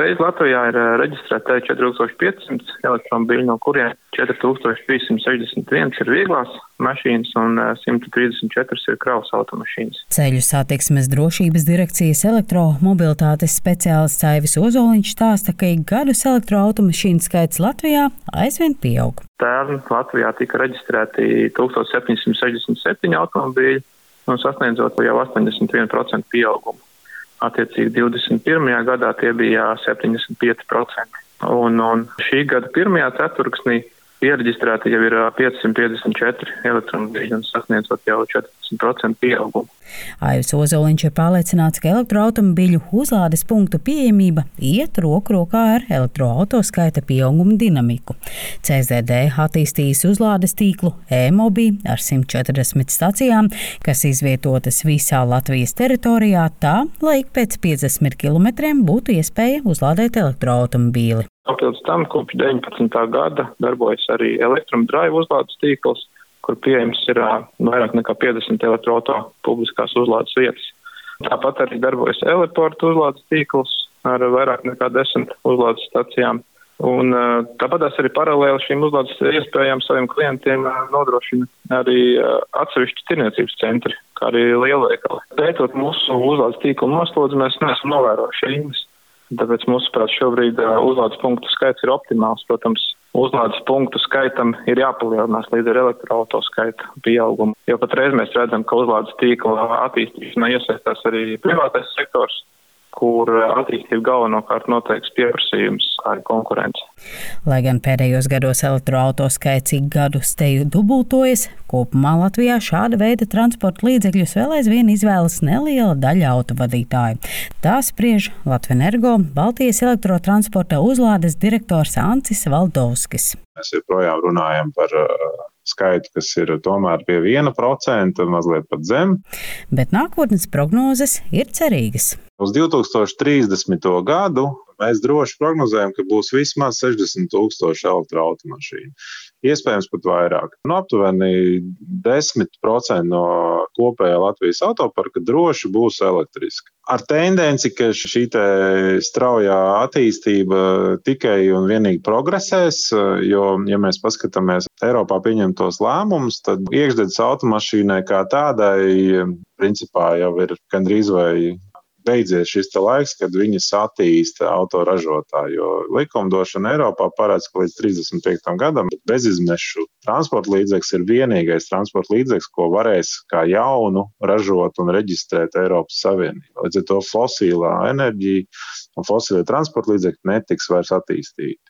Patreiz Latvijā ir reģistrēta 4500 elektromobīļu, no kuriem 4361 ir vieglās mašīnas un 134 ir kravas automašīnas. Ceļu satiksmes drošības direkcijas elektromobilitātes speciālists Aivis Ozoliņš stāsta, ka ik gadus elektroautomašīnu skaits Latvijā aizvien pieaug. Pērn Latvijā tika reģistrēti 1767 automobīļi un sasniedzot jau 81% pieaugumu. Attiecīgi 21. gadā tie bija 75%. Un, un šī gada pirmajā ceturksnī Iereģistrēti jau ir 554 elektromobīļi un sasniedzot jau 14% pieaugumu. Aivis Ozoliņš ir pārliecināts, ka elektroautomobīļu uzlādes punktu pieejamība iet roku rokā ar elektroautoskaita pieauguma dinamiku. CZD attīstījis uzlādes tīklu e-mobī ar 140 stacijām, kas izvietotas visā Latvijas teritorijā tā, lai ik pēc 50 km būtu iespēja uzlādēt elektroautomobīli. Papildus tam kopš 19. gada darbojas arī elektromdrive uzlādes tīkls, kur pieejams ir vairāk nekā 50 elektroauto publiskās uzlādes vietas. Tāpat arī darbojas eleportu uzlādes tīkls ar vairāk nekā 10 uzlādes stacijām. Un tāpat arī paralēli šīm uzlādes iespējām saviem klientiem nodrošina arī atsevišķi tirniecības centri, kā arī lielveikali. Pētot mūsu uzlādes tīklu noslodzi, mēs neesam novērojuši rindas Tāpēc, mūsuprāt, šobrīd uzlādes punktu skaits ir optimāls. Protams, uzlādes punktu skaitam ir jāpalielinās līdz ar elektroauto skaita pieaugumu. Jo patreiz mēs redzam, ka uzlādes tīkla attīstīšanā iesaistās arī privātais sektors, kur attīstība galvenokārt noteiks pieprasījums, kā arī konkurence. Lai gan pēdējos gados elektroauto skaits ik gadu steju dubultojas, kopumā Latvijā šāda veida transporta līdzekļus vēl aizvien izvēlas neliela daļa autovadītāju. Tā spriež Latvenergo Baltijas elektrotransporta uzlādes direktors Ancis Valdovskis. Mēs joprojām runājam par uh, skaitu, kas ir tomēr pie 1%, mazliet pat zem. Bet nākotnes prognozes ir cerīgas. Uz 2030. gadu mēs droši prognozējam, ka būs vismaz 60 tūkstoši elektroautomašīnu. Iespējams, pat vairāk. Nu, aptuveni 10% no kopējā Latvijas autoparka droši būs elektriska. Ar tendenci, ka šī straujā attīstība tikai un vienīgi progresēs, jo, ja mēs paskatāmies Eiropā pieņemtos lēmumus, tad iekšzemes automašīnai kā tādai principā jau ir gandrīz vai beidzies šis laiks, kad viņas attīsta autoražotāji. Jo likumdošana Eiropā paredz, ka līdz 35. gadam bezizmešu transporta līdzeklis ir vienīgais transporta līdzeklis, ko varēs kā jaunu ražot un reģistrēt Eiropas Savienībā. Līdz ar to fosilā enerģija un fosilie transporta līdzekļi netiks vairs attīstīti.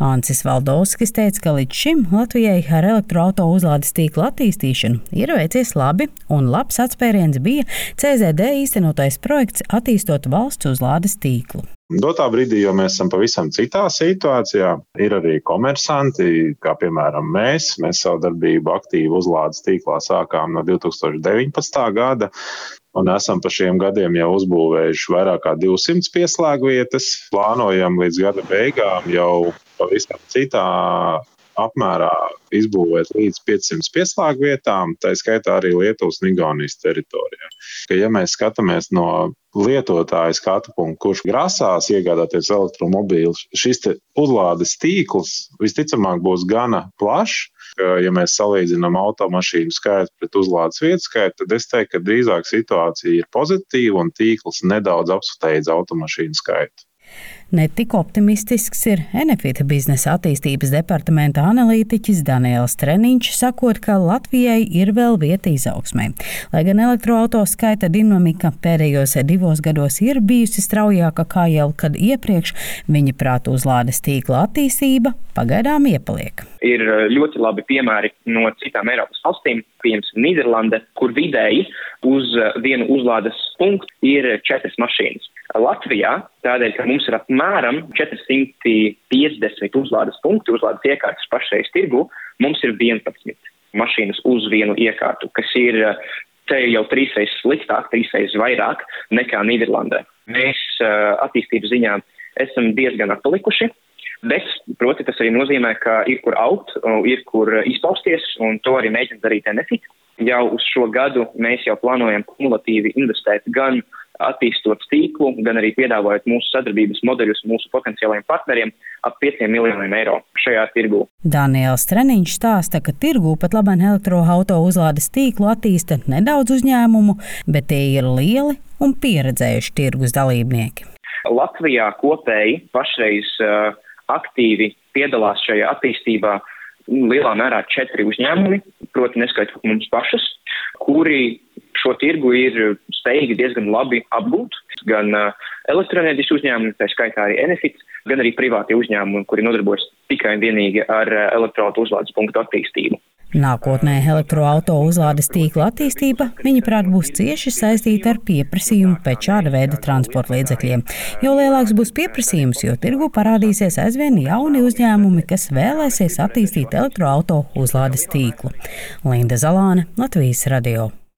Ancis Valdovskis teica, ka līdz šim Latvijai ar elektroauto uzlādes tīklu attīstīšanu ir veicies labi, un labs atspēriens bija CZD īstenotais projekts attīstot valsts uzlādes tīklu. Dotā brīdī, jo mēs esam pavisam citā situācijā, ir arī komersanti, kā piemēram mēs. Mēs savu darbību aktīvi uzlādes tīklā sākām no 2019. gada. Un esam pa šiem gadiem jau uzbūvējuši vairāk kā 200 pieslēgu vietas. Plānojam līdz gada beigām jau pavisam citā apmērā izbūvēt līdz 500 pieslēgu vietām, tā skaitā arī Lietuvas un Igaunijas teritorijā. Ka, ja mēs skatāmies no lietotāja skatu punkta, kurš grasās iegādāties elektromobīlu, šis uzlādes tīkls visticamāk būs gana plašs. Ja mēs salīdzinām automašīnu skaitu pret uzlādes vietu skaitu, tad es teiktu, ka drīzāk situācija ir pozitīva un tīkls nedaudz apsteidz automašīnu skaitu. Netik optimistisks ir Enefita biznesa attīstības departamenta analītiķis Daniels Treniņš, sakot, ka Latvijai ir vēl vieta izaugsmē. Lai gan elektroauto skaita dinamika pēdējos divos gados ir bijusi straujāka kā jau kad iepriekš, viņa prātu uzlādes tīkla attīstība pagaidām iepaliek. Ir ļoti labi piemēri no citām Eiropas valstīm, piemēram, Nīderlande, kur vidēji uz vienu uzlādes punktu ir četras mašīnas. Latvijā, tādēļ, ka mums ir apmēram 450 uzlādes punktu, uzlādes iekārtas pašreiz tirgu, mums ir 11 mašīnas uz vienu iekārtu, kas ir te jau trīsreiz sliktāk, trīsreiz vairāk nekā Nīderlandē. Mēs attīstības ziņā esam diezgan atpalikuši. Bet, proti, tas arī nozīmē, ka ir kur augt, ir kur izpausties, un to arī mēģina darīt Enefit. Jau uz šo gadu mēs jau plānojam kumulatīvi investēt gan attīstot tīklu, gan arī piedāvājot mūsu sadarbības modeļus mūsu potenciālajiem partneriem ap 5 miljoniem eiro šajā tirgū. Daniels Treniņš stāsta, ka tirgū pat labāk elektroauto uzlādes tīklu attīsta nedaudz uzņēmumu, bet tie ir lieli un pieredzējuši tirgus dalībnieki. Latvijā kopēji pašreiz uh, aktīvi piedalās šajā attīstībā lielā mērā četri uzņēmumi, proti neskaitot mums pašas, kuri šo tirgu ir spējīgi diezgan labi apgūt. Gan elektroenerģijas uzņēmumi, tā skaitā arī Enefits, gan arī privātie uzņēmumi, kuri nodarbojas tikai un vienīgi ar elektroautu uzlādes punktu attīstību. Nākotnē elektroauto uzlādes tīkla attīstība, viņaprāt, būs cieši saistīta ar pieprasījumu pēc šāda veida transporta līdzekļiem. Jo lielāks būs pieprasījums, jo tirgu parādīsies aizvien jauni uzņēmumi, kas vēlēsies attīstīt elektroauto uzlādes tīklu. Linda Zalāne, Latvijas radio.